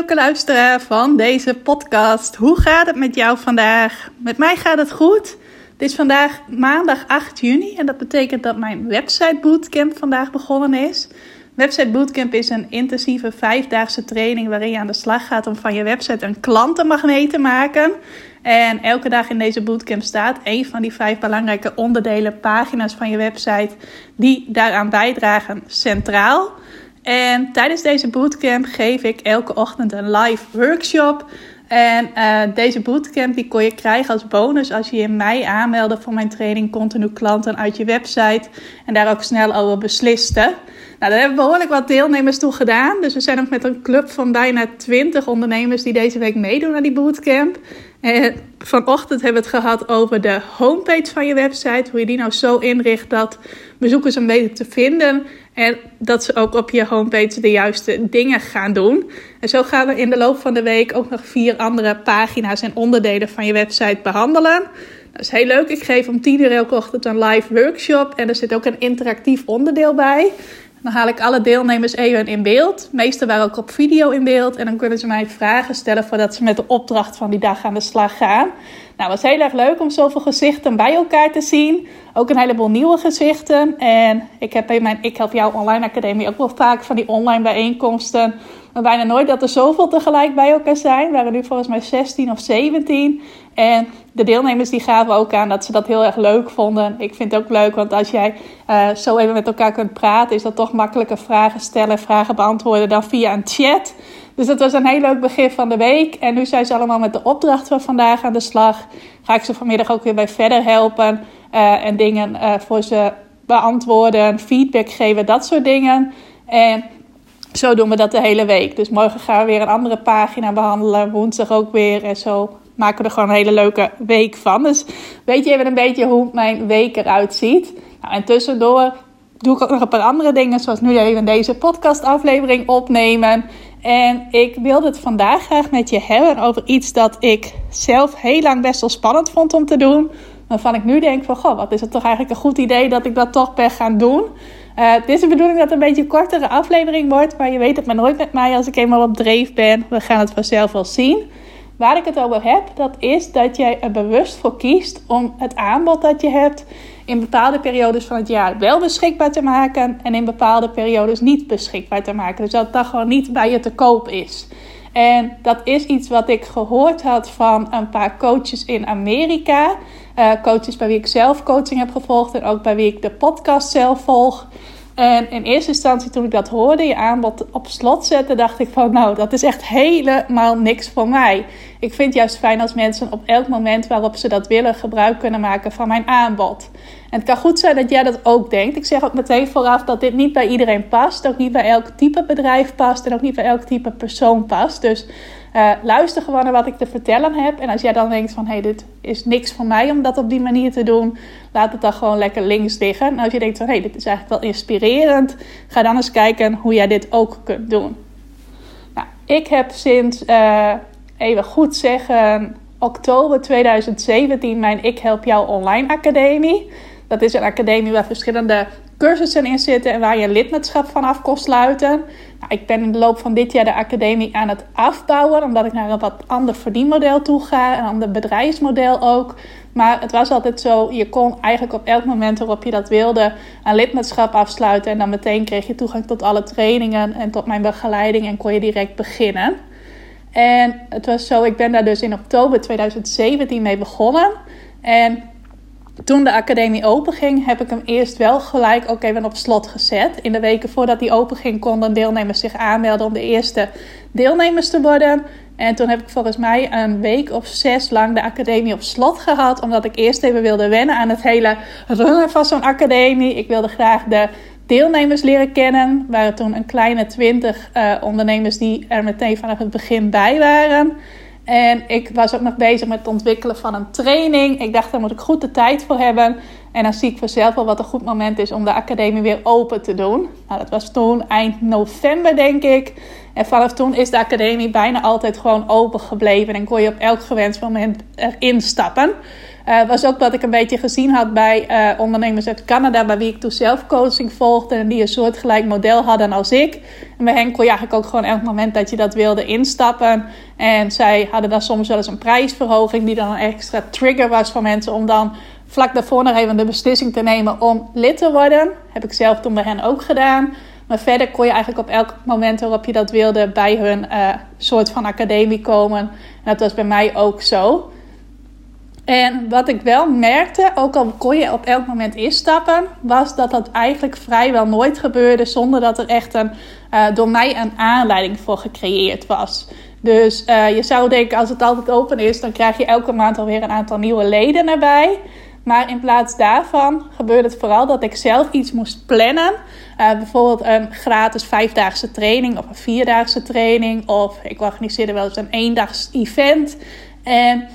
Leuke luisteraar van deze podcast. Hoe gaat het met jou vandaag? Met mij gaat het goed. Het is vandaag maandag 8 juni en dat betekent dat mijn website bootcamp vandaag begonnen is. Website Bootcamp is een intensieve vijfdaagse training waarin je aan de slag gaat om van je website een klantenmagneet te maken. En elke dag in deze bootcamp staat een van die vijf belangrijke onderdelen, pagina's van je website, die daaraan bijdragen centraal. En tijdens deze bootcamp geef ik elke ochtend een live workshop. En uh, deze bootcamp die kon je krijgen als bonus als je in mei aanmeldde voor mijn training Continu Klanten uit je website. En daar ook snel over besliste. Nou, daar hebben behoorlijk wat deelnemers toe gedaan. Dus we zijn nog met een club van bijna 20 ondernemers die deze week meedoen aan die bootcamp. En vanochtend hebben we het gehad over de homepage van je website. Hoe je die nou zo inricht dat bezoekers hem weten te vinden. En dat ze ook op je homepage de juiste dingen gaan doen. En zo gaan we in de loop van de week ook nog vier andere pagina's en onderdelen van je website behandelen. Dat is heel leuk. Ik geef om 10 uur elke ochtend een live workshop. En er zit ook een interactief onderdeel bij. Dan haal ik alle deelnemers even in beeld. De meeste waren ook op video in beeld. En dan kunnen ze mij vragen stellen voordat ze met de opdracht van die dag aan de slag gaan. Nou, het was heel erg leuk om zoveel gezichten bij elkaar te zien. Ook een heleboel nieuwe gezichten. En ik heb in mijn Ik Help Jou Online Academie ook wel vaak van die online bijeenkomsten. Maar bijna nooit dat er zoveel tegelijk bij elkaar zijn. Er waren nu volgens mij 16 of 17. En de deelnemers die gaven ook aan dat ze dat heel erg leuk vonden. Ik vind het ook leuk, want als jij uh, zo even met elkaar kunt praten, is dat toch makkelijker vragen stellen, vragen beantwoorden dan via een chat. Dus dat was een heel leuk begin van de week. En nu zijn ze allemaal met de opdracht van vandaag aan de slag. Ga ik ze vanmiddag ook weer bij verder helpen. Uh, en dingen uh, voor ze beantwoorden, feedback geven, dat soort dingen. En zo doen we dat de hele week. Dus morgen gaan we weer een andere pagina behandelen. Woensdag ook weer. En zo maken we er gewoon een hele leuke week van. Dus weet je even een beetje hoe mijn week eruit ziet. Nou, en tussendoor doe ik ook nog een paar andere dingen. Zoals nu even deze podcastaflevering opnemen. En ik wilde het vandaag graag met je hebben over iets dat ik zelf heel lang best wel spannend vond om te doen. Waarvan ik nu denk van, goh, wat is het toch eigenlijk een goed idee dat ik dat toch ben gaan doen. Uh, het is de bedoeling dat het een beetje een kortere aflevering wordt. Maar je weet het maar nooit met mij als ik eenmaal op dreef ben. We gaan het vanzelf wel zien. Waar ik het over heb, dat is dat jij er bewust voor kiest om het aanbod dat je hebt in bepaalde periodes van het jaar wel beschikbaar te maken en in bepaalde periodes niet beschikbaar te maken. Dus dat dat gewoon niet bij je te koop is. En dat is iets wat ik gehoord had van een paar coaches in Amerika. Uh, coaches bij wie ik zelf coaching heb gevolgd en ook bij wie ik de podcast zelf volg. En in eerste instantie, toen ik dat hoorde, je aanbod op slot zetten, dacht ik van nou, dat is echt helemaal niks voor mij. Ik vind het juist fijn als mensen op elk moment waarop ze dat willen gebruik kunnen maken van mijn aanbod. En het kan goed zijn dat jij dat ook denkt. Ik zeg ook meteen vooraf dat dit niet bij iedereen past. Ook niet bij elk type bedrijf past. En ook niet bij elk type persoon past. Dus uh, luister gewoon naar wat ik te vertellen heb. En als jij dan denkt van... hé, hey, dit is niks voor mij om dat op die manier te doen... laat het dan gewoon lekker links liggen. En als je denkt van... hé, hey, dit is eigenlijk wel inspirerend... ga dan eens kijken hoe jij dit ook kunt doen. Nou, ik heb sinds... Uh, even goed zeggen... oktober 2017 mijn Ik Help Jou Online Academie... Dat is een academie waar verschillende cursussen in zitten en waar je lidmaatschap van af kon sluiten. Nou, ik ben in de loop van dit jaar de academie aan het afbouwen, omdat ik naar een wat ander verdienmodel toe ga, een ander bedrijfsmodel ook. Maar het was altijd zo, je kon eigenlijk op elk moment waarop je dat wilde een lidmaatschap afsluiten. En dan meteen kreeg je toegang tot alle trainingen en tot mijn begeleiding en kon je direct beginnen. En het was zo, ik ben daar dus in oktober 2017 mee begonnen. En toen de academie open ging, heb ik hem eerst wel gelijk ook even op slot gezet. In de weken voordat hij open ging, konden deelnemers zich aanmelden om de eerste deelnemers te worden. En toen heb ik volgens mij een week of zes lang de academie op slot gehad. Omdat ik eerst even wilde wennen aan het hele runnen van zo'n academie. Ik wilde graag de deelnemers leren kennen. Er waren toen een kleine twintig uh, ondernemers die er meteen vanaf het begin bij waren. En ik was ook nog bezig met het ontwikkelen van een training. Ik dacht, daar moet ik goed de tijd voor hebben. En dan zie ik vanzelf wel wat een goed moment is om de academie weer open te doen. Nou, dat was toen eind november, denk ik. En vanaf toen is de academie bijna altijd gewoon open gebleven. En kon je op elk gewenst moment erin stappen. Uh, was ook wat ik een beetje gezien had bij uh, ondernemers uit Canada, bij wie ik toen zelf coaching volgde en die een soortgelijk model hadden als ik. En bij hen kon je eigenlijk ook gewoon elk moment dat je dat wilde instappen. En zij hadden dan soms wel eens een prijsverhoging, die dan een extra trigger was voor mensen om dan vlak daarvoor nog even de beslissing te nemen om lid te worden. Heb ik zelf toen bij hen ook gedaan. Maar verder kon je eigenlijk op elk moment waarop je dat wilde bij hun uh, soort van academie komen. En dat was bij mij ook zo. En wat ik wel merkte, ook al kon je op elk moment instappen, was dat dat eigenlijk vrijwel nooit gebeurde zonder dat er echt een, uh, door mij een aanleiding voor gecreëerd was. Dus uh, je zou denken, als het altijd open is, dan krijg je elke maand alweer een aantal nieuwe leden erbij. Maar in plaats daarvan gebeurde het vooral dat ik zelf iets moest plannen. Uh, bijvoorbeeld een gratis vijfdaagse training of een vierdaagse training. Of ik organiseerde wel eens een eendags event. En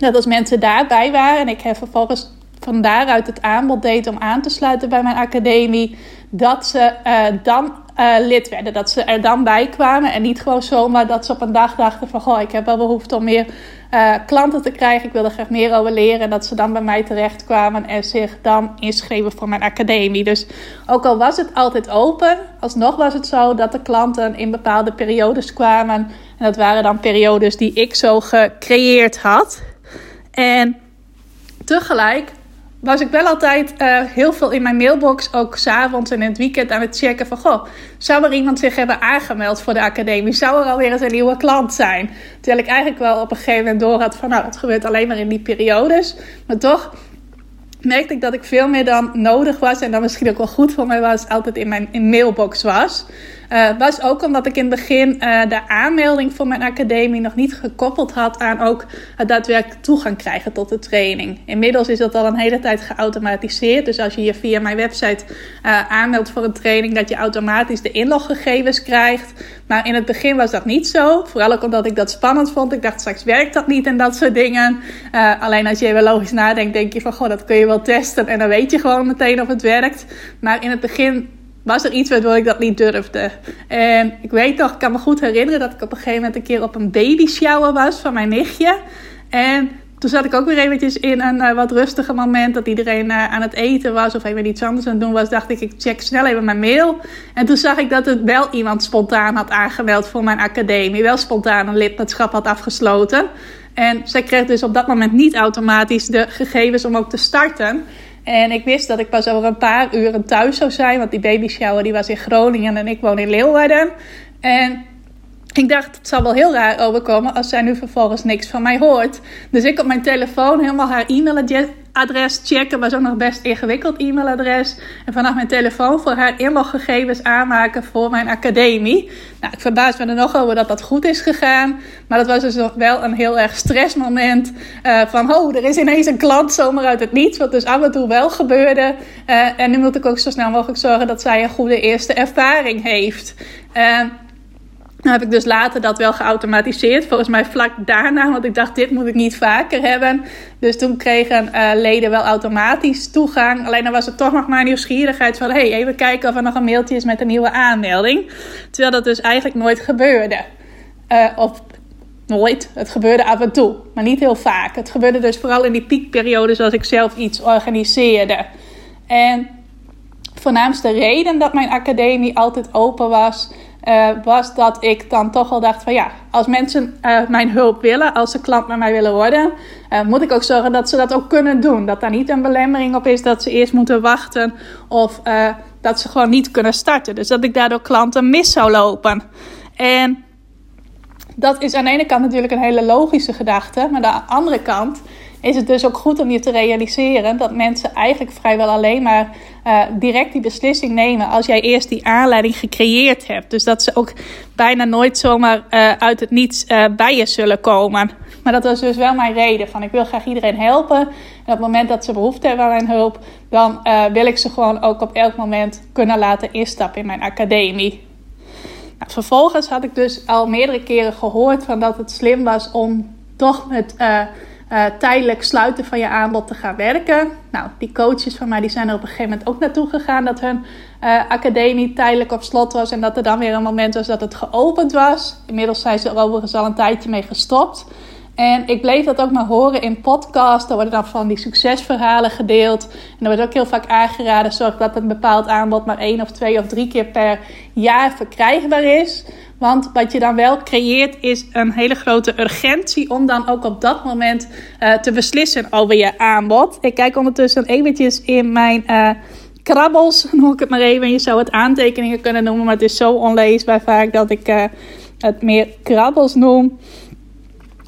dat als mensen daarbij waren en ik heb vervolgens van daaruit het aanbod deed om aan te sluiten bij mijn academie, dat ze uh, dan uh, lid werden. Dat ze er dan bij kwamen en niet gewoon zomaar dat ze op een dag dachten van goh, ik heb wel behoefte om meer uh, klanten te krijgen. Ik wil er graag meer over leren. En dat ze dan bij mij terechtkwamen en zich dan inschreven voor mijn academie. Dus ook al was het altijd open, alsnog was het zo dat de klanten in bepaalde periodes kwamen. En dat waren dan periodes die ik zo gecreëerd had. En tegelijk was ik wel altijd uh, heel veel in mijn mailbox, ook s'avonds en in het weekend, aan het checken van... Goh, zou er iemand zich hebben aangemeld voor de academie? Zou er alweer eens een nieuwe klant zijn? Terwijl ik eigenlijk wel op een gegeven moment door had van... Nou, dat gebeurt alleen maar in die periodes. Maar toch merkte ik dat ik veel meer dan nodig was... en dan misschien ook wel goed voor mij was, altijd in mijn in mailbox was... Uh, was ook omdat ik in het begin uh, de aanmelding voor mijn academie nog niet gekoppeld had aan ook het daadwerkelijk toegang krijgen tot de training. Inmiddels is dat al een hele tijd geautomatiseerd. Dus als je je via mijn website uh, aanmeldt voor een training, dat je automatisch de inloggegevens krijgt. Maar in het begin was dat niet zo. Vooral ook omdat ik dat spannend vond. Ik dacht straks werkt dat niet en dat soort dingen. alleen als je even logisch nadenkt, denk je van goh, dat kun je wel testen. En dan weet je gewoon meteen of het werkt. Maar in het begin was er iets waardoor ik dat niet durfde. En ik weet nog, ik kan me goed herinneren dat ik op een gegeven moment een keer op een baby shower was van mijn nichtje. En toen zat ik ook weer eventjes in een uh, wat rustiger moment dat iedereen uh, aan het eten was of even iets anders aan het doen was. Dacht ik, ik check snel even mijn mail. En toen zag ik dat het wel iemand spontaan had aangemeld voor mijn academie. Wel spontaan een lidmaatschap had afgesloten. En zij kreeg dus op dat moment niet automatisch de gegevens om ook te starten. En ik wist dat ik pas over een paar uren thuis zou zijn. Want die baby shower die was in Groningen en ik woon in Leeuwarden. En ik dacht, het zal wel heel raar overkomen als zij nu vervolgens niks van mij hoort. Dus ik op mijn telefoon helemaal haar e-mailadres checken. Was ook nog best ingewikkeld e-mailadres. En vanaf mijn telefoon voor haar inloggegevens aanmaken voor mijn academie. Nou, ik verbaas me er nog over dat dat goed is gegaan. Maar dat was dus nog wel een heel erg stressmoment. Uh, van, oh, er is ineens een klant zomaar uit het niets. Wat dus af en toe wel gebeurde. Uh, en nu moet ik ook zo snel mogelijk zorgen dat zij een goede eerste ervaring heeft. Uh, nou heb ik dus later dat wel geautomatiseerd. Volgens mij vlak daarna, want ik dacht, dit moet ik niet vaker hebben. Dus toen kregen uh, leden wel automatisch toegang. Alleen dan was het toch nog maar nieuwsgierigheid van... hey, even kijken of er nog een mailtje is met een nieuwe aanmelding. Terwijl dat dus eigenlijk nooit gebeurde. Uh, of nooit, het gebeurde af en toe, maar niet heel vaak. Het gebeurde dus vooral in die piekperiodes als ik zelf iets organiseerde. En voornaamste reden dat mijn academie altijd open was uh, was dat ik dan toch al dacht van ja, als mensen uh, mijn hulp willen, als ze klant met mij willen worden, uh, moet ik ook zorgen dat ze dat ook kunnen doen. Dat daar niet een belemmering op is dat ze eerst moeten wachten of dat ze gewoon niet kunnen starten. Dus dat ik daardoor klanten mis zou lopen. En dat is aan de ene kant natuurlijk een hele logische gedachte, maar aan de andere kant is het dus ook goed om je te realiseren dat mensen eigenlijk vrijwel alleen maar uh, direct die beslissing nemen als jij eerst die aanleiding gecreëerd hebt. Dus dat ze ook bijna nooit zomaar uh, uit het niets uh, bij je zullen komen. Maar dat was dus wel mijn reden van ik wil graag iedereen helpen. En op het moment dat ze behoefte hebben aan mijn hulp, dan wil ik ze gewoon ook op elk moment kunnen laten instappen in mijn academie. Nou, vervolgens had ik dus al meerdere keren gehoord van dat het slim was om toch met uh, tijdelijk sluiten van je aanbod te gaan werken. Nou, die coaches van mij die zijn er op een gegeven moment ook naartoe gegaan dat hun uh, academie tijdelijk op slot was en dat er dan weer een moment was dat het geopend was. Inmiddels zijn ze er overigens al een tijdje mee gestopt. En ik bleef dat ook maar horen in podcasts. Er worden dan van die succesverhalen gedeeld. En er wordt ook heel vaak aangeraden: zorg dat een bepaald aanbod maar één of twee of drie keer per jaar verkrijgbaar is. Want wat je dan wel creëert is een hele grote urgentie om dan ook op dat moment uh, te beslissen over je aanbod. Ik kijk ondertussen eventjes in mijn uh, krabbels, noem ik het maar even. Je zou het aantekeningen kunnen noemen, maar het is zo onleesbaar vaak dat ik uh, het meer krabbels noem.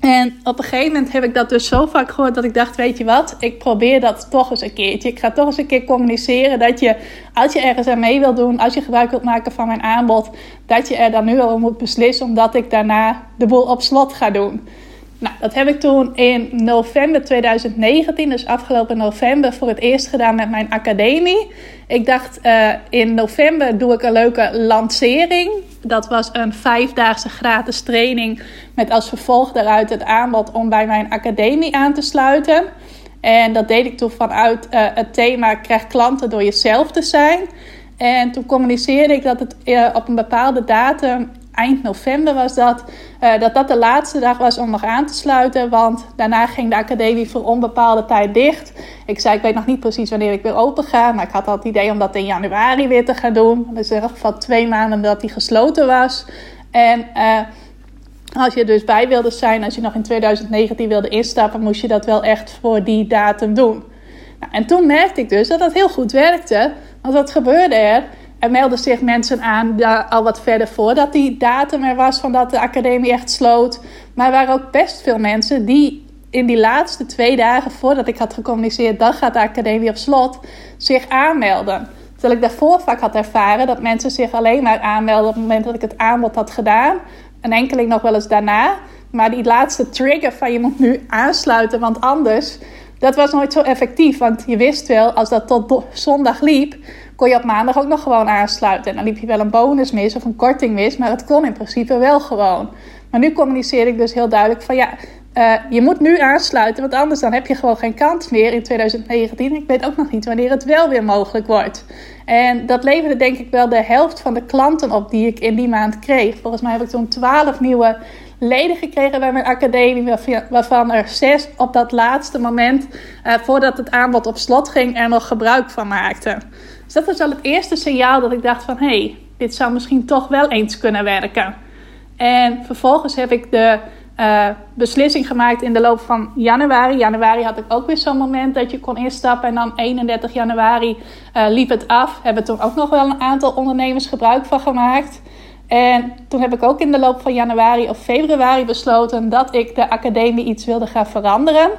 En op een gegeven moment heb ik dat dus zo vaak gehoord dat ik dacht: Weet je wat, ik probeer dat toch eens een keertje. Ik ga toch eens een keer communiceren dat je, als je ergens aan mee wil doen, als je gebruik wilt maken van mijn aanbod, dat je er dan nu al moet beslissen, omdat ik daarna de boel op slot ga doen. Nou, dat heb ik toen in november 2019, dus afgelopen november, voor het eerst gedaan met mijn academie. Ik dacht, uh, in november doe ik een leuke lancering. Dat was een vijfdaagse gratis training met als vervolg daaruit het aanbod om bij mijn academie aan te sluiten. En dat deed ik toen vanuit uh, het thema krijg klanten door jezelf te zijn. En toen communiceerde ik dat het uh, op een bepaalde datum eind november was dat, uh, dat dat de laatste dag was om nog aan te sluiten. Want daarna ging de academie voor onbepaalde tijd dicht. Ik zei, ik weet nog niet precies wanneer ik weer open ga. Maar ik had al het idee om dat in januari weer te gaan doen. Dus in ieder geval twee maanden dat die gesloten was. En uh, als je dus bij wilde zijn, als je nog in 2019 wilde instappen, moest je dat wel echt voor die datum doen. Nou, en toen merkte ik dus dat dat heel goed werkte. Want wat gebeurde er? Er melden zich mensen aan al wat verder voordat die datum er was van dat de academie echt sloot. Maar er waren ook best veel mensen die in die laatste twee dagen voordat ik had gecommuniceerd dat gaat de academie op slot, zich aanmelden. Terwijl ik daarvoor vaak had ervaren dat mensen zich alleen maar aanmelden op het moment dat ik het aanbod had gedaan. En enkeling nog wel eens daarna. Maar die laatste trigger van je moet nu aansluiten, want anders, dat was nooit zo effectief. Want je wist wel, als dat tot zondag liep, kon je op maandag ook nog gewoon aansluiten. En dan liep je wel een bonus mis of een korting mis, maar het kon in principe wel gewoon. Maar nu communiceer ik dus heel duidelijk van ja, uh, je moet nu aansluiten, want anders dan heb je gewoon geen kans meer in 2019. Ik weet ook nog niet wanneer het wel weer mogelijk wordt. En dat leverde denk ik wel de helft van de klanten op die ik in die maand kreeg. Volgens mij heb ik toen 12 nieuwe leden gekregen bij mijn academie, waarvan er zes op dat laatste moment, uh, voordat het aanbod op slot ging, er nog gebruik van maakten. Dus dat was al het eerste signaal dat ik dacht van, hé, hey, dit zou misschien toch wel eens kunnen werken. En vervolgens heb ik de uh, beslissing gemaakt in de loop van januari. Januari had ik ook weer zo'n moment dat je kon instappen. En dan 31 januari uh, liep het af. Hebben toen ook nog wel een aantal ondernemers gebruik van gemaakt. En toen heb ik ook in de loop van januari of februari besloten dat ik de academie iets wilde gaan veranderen.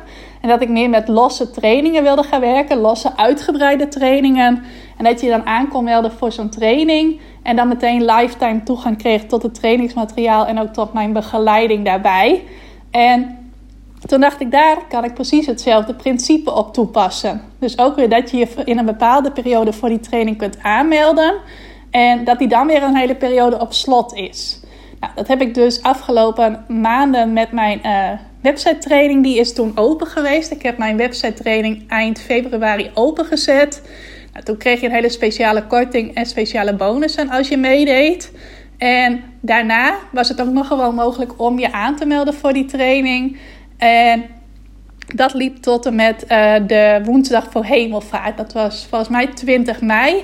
En dat ik meer met losse trainingen wilde gaan werken, losse uitgebreide trainingen. En dat je dan aan kon melden voor zo'n training. En dan meteen lifetime toegang kreeg tot het trainingsmateriaal en ook tot mijn begeleiding daarbij. En toen dacht ik, daar kan ik precies hetzelfde principe op toepassen. Dus ook weer dat je je in een bepaalde periode voor die training kunt aanmelden. En dat die dan weer een hele periode op slot is. Nou, dat heb ik dus afgelopen maanden met mijn uh, website training. Die is toen open geweest. Ik heb mijn website training eind februari opengezet. Nou, toen kreeg je een hele speciale korting en speciale bonussen als je meedeed. En daarna was het ook nog gewoon mogelijk om je aan te melden voor die training. En dat liep tot en met uh, de woensdag voor hemelvaart. Dat was volgens mij 20 mei.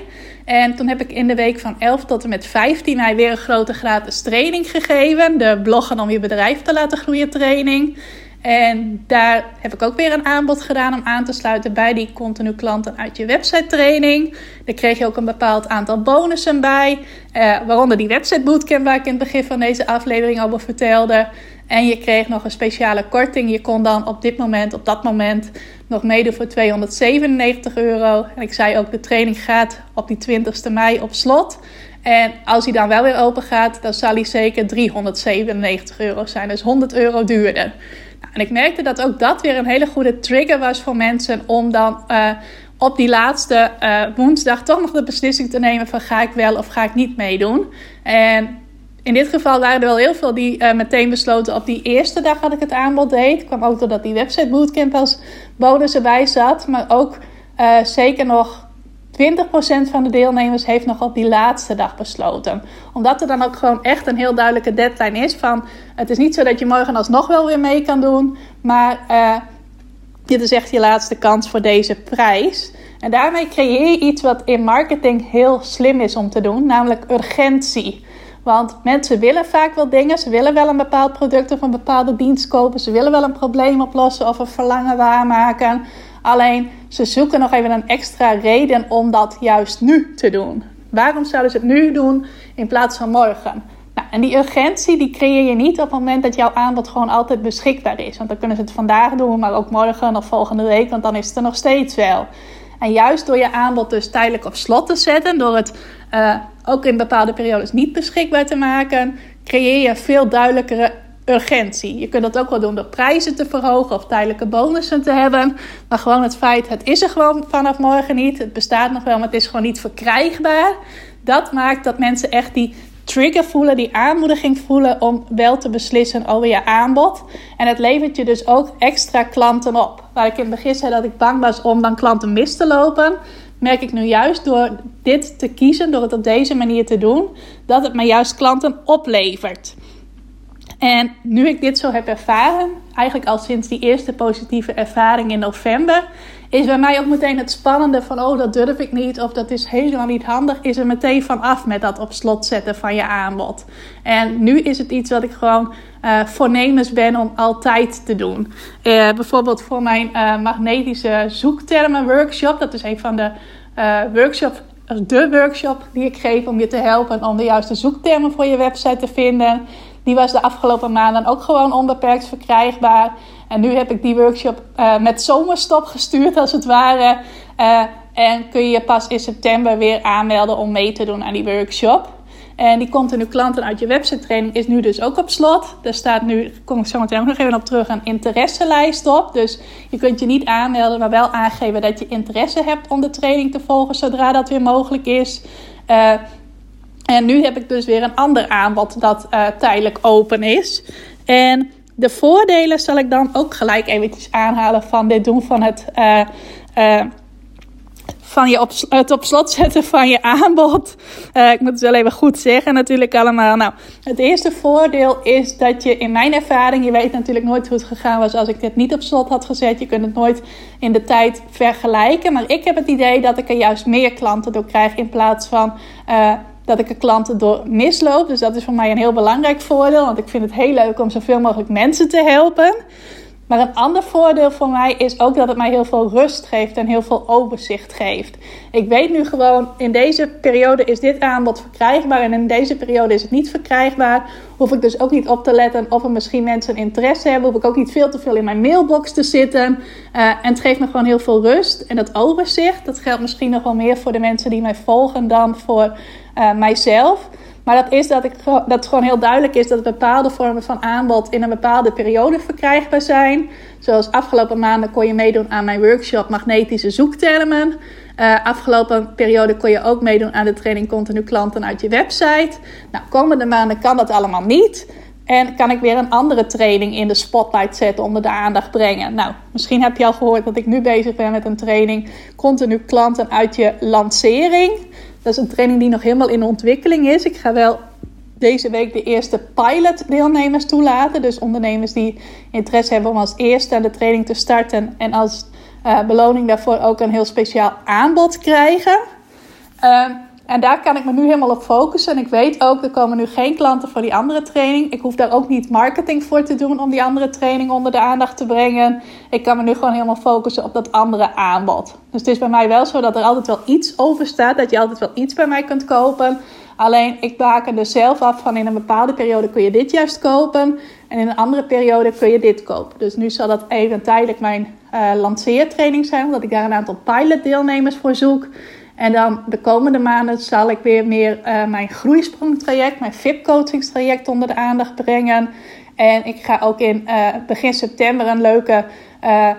En toen heb ik in de week van 11 tot en met 15 mei weer een grote gratis training gegeven. De bloggen om je bedrijf te laten groeien training. En daar heb ik ook weer een aanbod gedaan om aan te sluiten bij die continu klanten uit je website training. Daar kreeg je ook een bepaald aantal bonussen bij. Uh, waaronder die website bootcamp waar ik in het begin van deze aflevering over vertelde. En je kreeg nog een speciale korting. Je kon dan op dit moment, op dat moment, nog meedoen voor 297 euro. En ik zei ook, de training gaat op die 20ste mei op slot. En als hij dan wel weer open gaat, dan zal hij zeker 397 euro zijn. Dus 100 euro duurder. Nou, en ik merkte dat ook dat weer een hele goede trigger was voor mensen om dan uh, op die laatste uh, woensdag toch nog de beslissing te nemen van ga ik wel of ga ik niet meedoen. En in dit geval waren er wel heel veel die uh, meteen besloten op die eerste dag dat ik het aanbod deed. kwam ook doordat die website bootcamp als bonus erbij zat. Maar ook uh, zeker nog 20% van de deelnemers heeft nog op die laatste dag besloten. Omdat er dan ook gewoon echt een heel duidelijke deadline is van... het is niet zo dat je morgen alsnog wel weer mee kan doen... maar uh, dit is echt je laatste kans voor deze prijs. En daarmee creëer je iets wat in marketing heel slim is om te doen, namelijk urgentie. Want mensen willen vaak wel dingen. Ze willen wel een bepaald product of een bepaalde dienst kopen. Ze willen wel een probleem oplossen of een verlangen waarmaken. Alleen ze zoeken nog even een extra reden om dat juist nu te doen. Waarom zouden ze het nu doen in plaats van morgen? Nou, en die urgentie die creëer je niet op het moment dat jouw aanbod gewoon altijd beschikbaar is. Want dan kunnen ze het vandaag doen, maar ook morgen of volgende week, want dan is het er nog steeds wel. En juist door je aanbod dus tijdelijk op slot te zetten, door het uh, ook in bepaalde periodes niet beschikbaar te maken, creëer je veel duidelijkere urgentie. Je kunt dat ook wel doen door prijzen te verhogen of tijdelijke bonussen te hebben. Maar gewoon het feit, het is er gewoon vanaf morgen niet. Het bestaat nog wel, maar het is gewoon niet verkrijgbaar. Dat maakt dat mensen echt die trigger voelen, die aanmoediging voelen om wel te beslissen over je aanbod. En het levert je dus ook extra klanten op. Waar ik in het begin zei dat ik bang was om dan klanten mis te lopen, merk ik nu juist door dit te kiezen, door het op deze manier te doen, dat het me juist klanten oplevert. En nu ik dit zo heb ervaren, eigenlijk al sinds die eerste positieve ervaring in november, is bij mij ook meteen het spannende van, oh dat durf ik niet of dat is helemaal niet handig, is er meteen van af met dat op slot zetten van je aanbod. En nu is het iets wat ik gewoon uh, voornemens ben om altijd te doen. Uh, bijvoorbeeld voor mijn uh, magnetische zoektermen workshop, dat is een van de workshops de workshop die ik geef om je te helpen om de juiste zoektermen voor je website te vinden. Die was de afgelopen maanden ook gewoon onbeperkt verkrijgbaar. En nu heb ik die workshop uh, met zomerstop gestuurd, als het ware. Uh, en kun je je pas in september weer aanmelden om mee te doen aan die workshop. En die continu klanten uit je website training is nu dus ook op slot. Er staat nu, daar kom ik zo meteen ook nog even op terug, een interesselijst op. Dus je kunt je niet aanmelden, maar wel aangeven dat je interesse hebt om de training te volgen zodra dat weer mogelijk is. Uh, en nu heb ik dus weer een ander aanbod dat tijdelijk open is. En de voordelen zal ik dan ook gelijk eventjes aanhalen van dit doen van het, uh, uh, van je op, het op slot zetten van je aanbod. ik moet het wel even goed zeggen natuurlijk allemaal. Nou, het eerste voordeel is dat je in mijn ervaring, je weet natuurlijk nooit hoe het gegaan was als ik dit niet op slot had gezet. Je kunt het nooit in de tijd vergelijken. Maar ik heb het idee dat ik er juist meer klanten door krijg in plaats van dat ik er klanten door misloop. Dus dat is voor mij een heel belangrijk voordeel. Want ik vind het heel leuk om zoveel mogelijk mensen te helpen. Maar een ander voordeel voor mij is ook dat het mij heel veel rust geeft en heel veel overzicht geeft. Ik weet nu gewoon, in deze periode is dit aanbod verkrijgbaar en in deze periode is het niet verkrijgbaar. Hoef ik dus ook niet op te letten of er misschien mensen interesse hebben. Hoef ik ook niet veel te veel in mijn mailbox te zitten. Uh, en het geeft me gewoon heel veel rust. En dat overzicht, dat geldt misschien nog wel meer voor de mensen die mij volgen dan voor uh, mijzelf. Maar dat is dat, ik, dat het gewoon heel duidelijk is dat bepaalde vormen van aanbod in een bepaalde periode verkrijgbaar zijn. Zoals afgelopen maanden kon je meedoen aan mijn workshop Magnetische Zoektermen. Uh, afgelopen periode kon je ook meedoen aan de training Continu Klanten uit je website. Nou, komende maanden kan dat allemaal niet. En kan ik weer een andere training in de spotlight zetten, onder de aandacht brengen. Nou, misschien heb je al gehoord dat ik nu bezig ben met een training Continu Klanten uit je lancering. Dat is een training die nog helemaal in ontwikkeling is. Ik ga wel deze week de eerste pilot deelnemers toelaten. Dus ondernemers die interesse hebben om als eerste aan de training te starten. En als uh, beloning daarvoor ook een heel speciaal aanbod krijgen. Uh, en daar kan ik me nu helemaal op focussen. En ik weet ook, er komen nu geen klanten voor die andere training. Ik hoef daar ook niet marketing voor te doen om die andere training onder de aandacht te brengen. Ik kan me nu gewoon helemaal focussen op dat andere aanbod. Dus het is bij mij wel zo dat er altijd wel iets over staat. Dat je altijd wel iets bij mij kunt kopen. Alleen ik baken er zelf af van in een bepaalde periode kun je dit juist kopen. En in een andere periode kun je dit kopen. Dus nu zal dat even tijdelijk mijn uh, lanceertraining zijn. Omdat ik daar een aantal pilot deelnemers voor zoek. En dan de komende maanden zal ik weer meer uh, mijn groeisprongtraject, mijn VIP-coachingstraject onder de aandacht brengen. En ik ga ook in uh, begin september een leuke uh,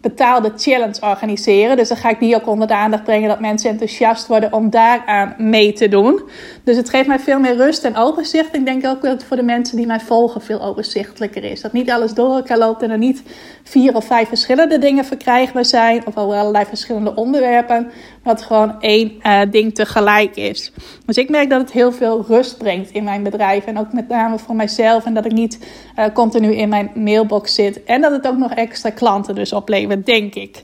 betaalde challenge organiseren. Dus dan ga ik die ook onder de aandacht brengen dat mensen enthousiast worden om daaraan mee te doen. Dus het geeft mij veel meer rust en overzicht. Ik denk ook dat het voor de mensen die mij volgen veel overzichtelijker is. Dat niet alles door elkaar loopt en er niet vier of vijf verschillende dingen verkrijgbaar zijn. Of over allerlei verschillende onderwerpen. Dat gewoon één uh, ding tegelijk is. Dus ik merk dat het heel veel rust brengt in mijn bedrijf. En ook met name voor mijzelf. En dat ik niet uh, continu in mijn mailbox zit. En dat het ook nog extra klanten dus oplevert, denk ik.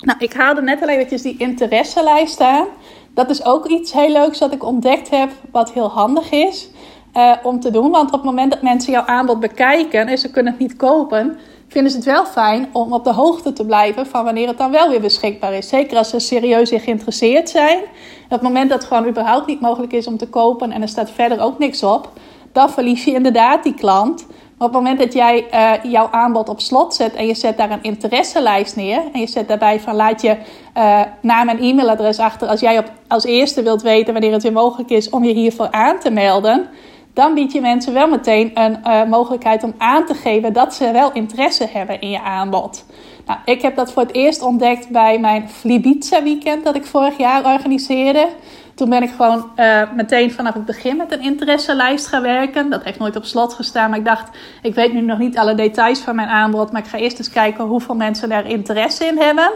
Nou, ik haalde net al eventjes die interesselijst aan. Dat is ook iets heel leuks dat ik ontdekt heb, wat heel handig is uh, om te doen. Want op het moment dat mensen jouw aanbod bekijken en ze kunnen het niet kopen, vinden ze het wel fijn om op de hoogte te blijven van wanneer het dan wel weer beschikbaar is. Zeker als ze serieus en geïnteresseerd zijn. op het moment dat het gewoon überhaupt niet mogelijk is om te kopen en er staat verder ook niks op, dan verlies je inderdaad die klant. Maar op het moment dat jij uh, jouw aanbod op slot zet en je zet daar een interesselijst neer en je zet daarbij van laat je uh, naam en e-mailadres achter als jij op, als eerste wilt weten wanneer het weer mogelijk is om je hiervoor aan te melden, dan bied je mensen wel meteen een uh, mogelijkheid om aan te geven dat ze wel interesse hebben in je aanbod. Nou, ik heb dat voor het eerst ontdekt bij mijn Flibiza weekend dat ik vorig jaar organiseerde. Toen ben ik gewoon uh, meteen vanaf het begin met een interesselijst gaan werken. Dat heeft nooit op slot gestaan, maar ik dacht, ik weet nu nog niet alle details van mijn aanbod, maar ik ga eerst eens kijken hoeveel mensen daar interesse in hebben.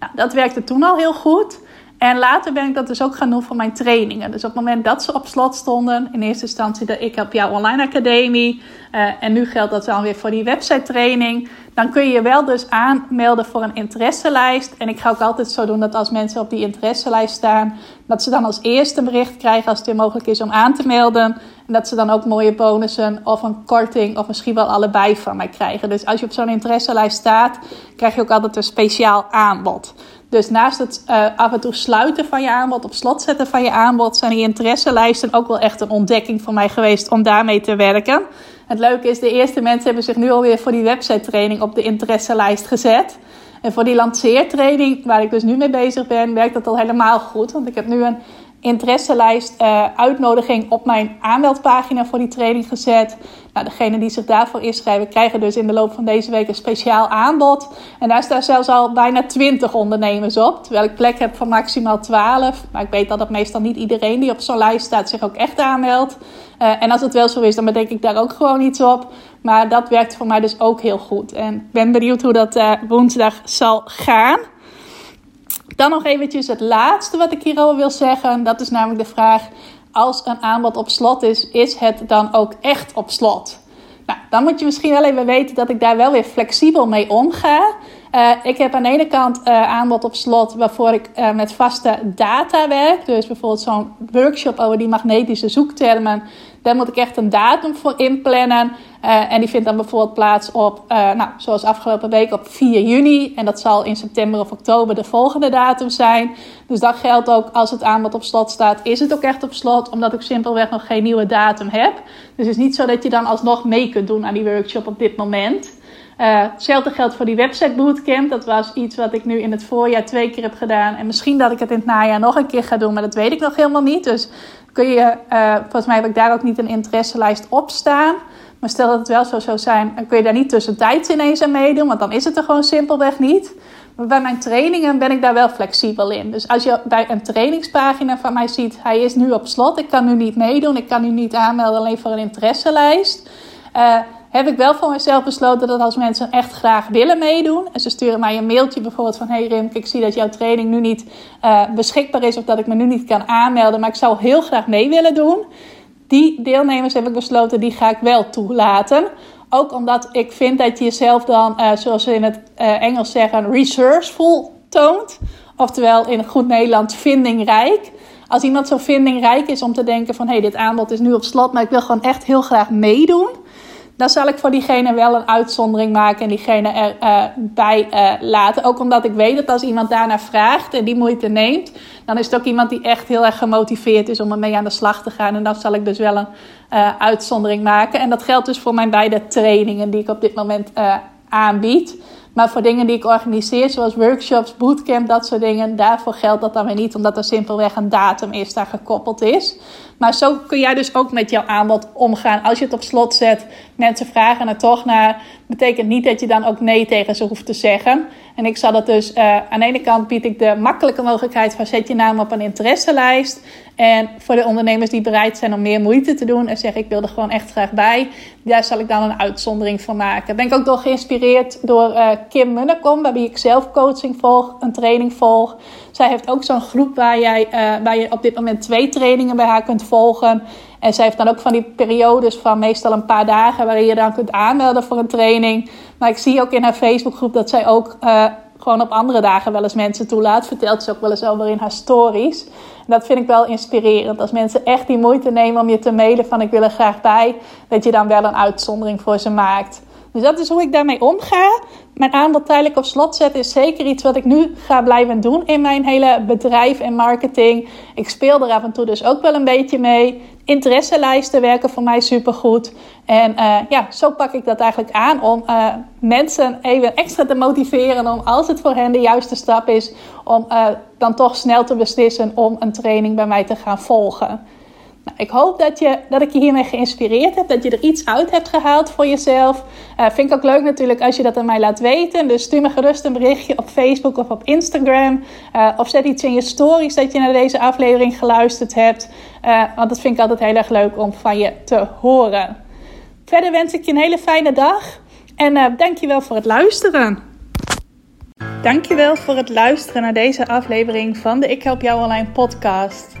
Nou, dat werkte toen al heel goed. En later ben ik dat dus ook gaan doen voor mijn trainingen. Dus op het moment dat ze op slot stonden, in eerste instantie dat ik op jouw online academie. Uh, en nu geldt dat dan weer voor die website training. Dan kun je je wel dus aanmelden voor een interesselijst. En ik ga ook altijd zo doen dat als mensen op die interesselijst staan, dat ze dan als eerste een bericht krijgen als het weer mogelijk is om aan te melden. En dat ze dan ook mooie bonussen of een korting of misschien wel allebei van mij krijgen. Dus als je op zo'n interesselijst staat, krijg je ook altijd een speciaal aanbod. Dus naast het uh, af en toe sluiten van je aanbod, op slot zetten van je aanbod, zijn die interesselijsten ook wel echt een ontdekking voor mij geweest om daarmee te werken. Het leuke is, de eerste mensen hebben zich nu alweer voor die website training op de interesselijst gezet. En voor die lanceertraining, waar ik dus nu mee bezig ben, werkt dat al helemaal goed. Want ik heb nu een interesselijst uh, uitnodiging op mijn aanmeldpagina voor die training gezet. Nou, degene die zich daarvoor inschrijven, krijgen dus in de loop van deze week een speciaal aanbod. En daar staan zelfs al bijna 20 ondernemers op. Terwijl ik plek heb van maximaal 12. Maar ik weet dat dat meestal niet iedereen die op zo'n lijst staat zich ook echt aanmeldt. Uh, en als het wel zo is, dan bedenk ik daar ook gewoon iets op. Maar dat werkt voor mij dus ook heel goed. En ik ben benieuwd hoe dat uh, woensdag zal gaan. Dan nog eventjes het laatste wat ik hierover wil zeggen. Dat is namelijk de vraag: als een aanbod op slot is, is het dan ook echt op slot? Nou, dan moet je misschien wel even weten dat ik daar wel weer flexibel mee omga. Uh, ik heb aan de ene kant uh, aanbod op slot waarvoor ik uh, met vaste data werk. Dus bijvoorbeeld zo'n workshop over die magnetische zoektermen. Daar moet ik echt een datum voor inplannen. Uh, en die vindt dan bijvoorbeeld plaats op, uh, nou, zoals afgelopen week op 4 juni. En dat zal in september of oktober de volgende datum zijn. Dus dat geldt ook als het aanbod op slot staat, is het ook echt op slot. Omdat ik simpelweg nog geen nieuwe datum heb. Dus het is niet zo dat je dan alsnog mee kunt doen aan die workshop op dit moment. Uh, hetzelfde geldt voor die website bootcamp. Dat was iets wat ik nu in het voorjaar twee keer heb gedaan. En misschien dat ik het in het najaar nog een keer ga doen, maar dat weet ik nog helemaal niet. Dus kun je, uh, volgens mij heb ik daar ook niet een interesselijst op staan. Maar stel dat het wel zo zou zijn, dan kun je daar niet tussentijds ineens aan meedoen, want dan is het er gewoon simpelweg niet. Maar bij mijn trainingen ben ik daar wel flexibel in. Dus als je bij een trainingspagina van mij ziet, hij is nu op slot, ik kan nu niet meedoen, ik kan nu niet aanmelden alleen voor een interesselijst. Uh, heb ik wel voor mezelf besloten dat als mensen echt graag willen meedoen. En ze sturen mij een mailtje bijvoorbeeld van... Hey Rim, ik zie dat jouw training nu niet uh, beschikbaar is... of dat ik me nu niet kan aanmelden, maar ik zou heel graag mee willen doen. Die deelnemers heb ik besloten, die ga ik wel toelaten. Ook omdat ik vind dat je jezelf dan, uh, zoals ze in het uh, Engels zeggen, resourceful toont. Oftewel in goed Nederlands vindingrijk. Als iemand zo vindingrijk is om te denken van... hé, hey, dit aanbod is nu op slot, maar ik wil gewoon echt heel graag meedoen dan zal ik voor diegene wel een uitzondering maken en diegene erbij uh, uh, laten. Ook omdat ik weet dat als iemand daarnaar vraagt en die moeite neemt, dan is het ook iemand die echt heel erg gemotiveerd is om ermee aan de slag te gaan. En dan zal ik dus wel een uh, uitzondering maken. En dat geldt dus voor mijn beide trainingen die ik op dit moment aanbied. Maar voor dingen die ik organiseer, zoals workshops, bootcamp, dat soort dingen, daarvoor geldt dat dan weer niet, omdat er simpelweg een datum is daar gekoppeld is. Maar zo kun jij dus ook met jouw aanbod omgaan. Als je het op slot zet, mensen vragen er toch naar, betekent niet dat je dan ook nee tegen ze hoeft te zeggen. En ik zal dat dus, uh, aan de ene kant bied ik de makkelijke mogelijkheid van zet je naam op een interesselijst. En voor de ondernemers die bereid zijn om meer moeite te doen en zeggen ik wil er gewoon echt graag bij, daar zal ik dan een uitzondering van maken. Ben ik ook door geïnspireerd door uh, Kim Munnekom, bij wie ik zelf coaching volg, een training volg. Zij heeft ook zo'n groep waar, jij, uh, waar je op dit moment twee trainingen bij haar kunt volgen. En zij heeft dan ook van die periodes van meestal een paar dagen waarin je dan kunt aanmelden voor een training. Maar ik zie ook in haar Facebookgroep dat zij ook uh, gewoon op andere dagen wel eens mensen toelaat. Vertelt ze ook wel eens over in haar stories. En dat vind ik wel inspirerend. Als mensen echt die moeite nemen om je te mailen van ik wil er graag bij. Dat je dan wel een uitzondering voor ze maakt. Dus dat is hoe ik daarmee omga. Mijn aanbod tijdelijk op slot zetten is zeker iets wat ik nu ga blijven doen in mijn hele bedrijf en marketing. Ik speel er af en toe dus ook wel een beetje mee. Interesselijsten werken voor mij supergoed. En uh, ja, zo pak ik dat eigenlijk aan om uh, mensen even extra te motiveren om als het voor hen de juiste stap is, om uh, dan toch snel te beslissen om een training bij mij te gaan volgen. Nou, ik hoop dat, je, dat ik je hiermee geïnspireerd heb, dat je er iets uit hebt gehaald voor jezelf. Uh, vind ik ook leuk natuurlijk als je dat aan mij laat weten. Dus stuur me gerust een berichtje op Facebook of op Instagram. Uh, of zet iets in je stories dat je naar deze aflevering geluisterd hebt. Uh, want dat vind ik altijd heel erg leuk om van je te horen. Verder wens ik je een hele fijne dag. En uh, dankjewel voor het luisteren. Dankjewel voor het luisteren naar deze aflevering van de Ik Help Jou Online podcast.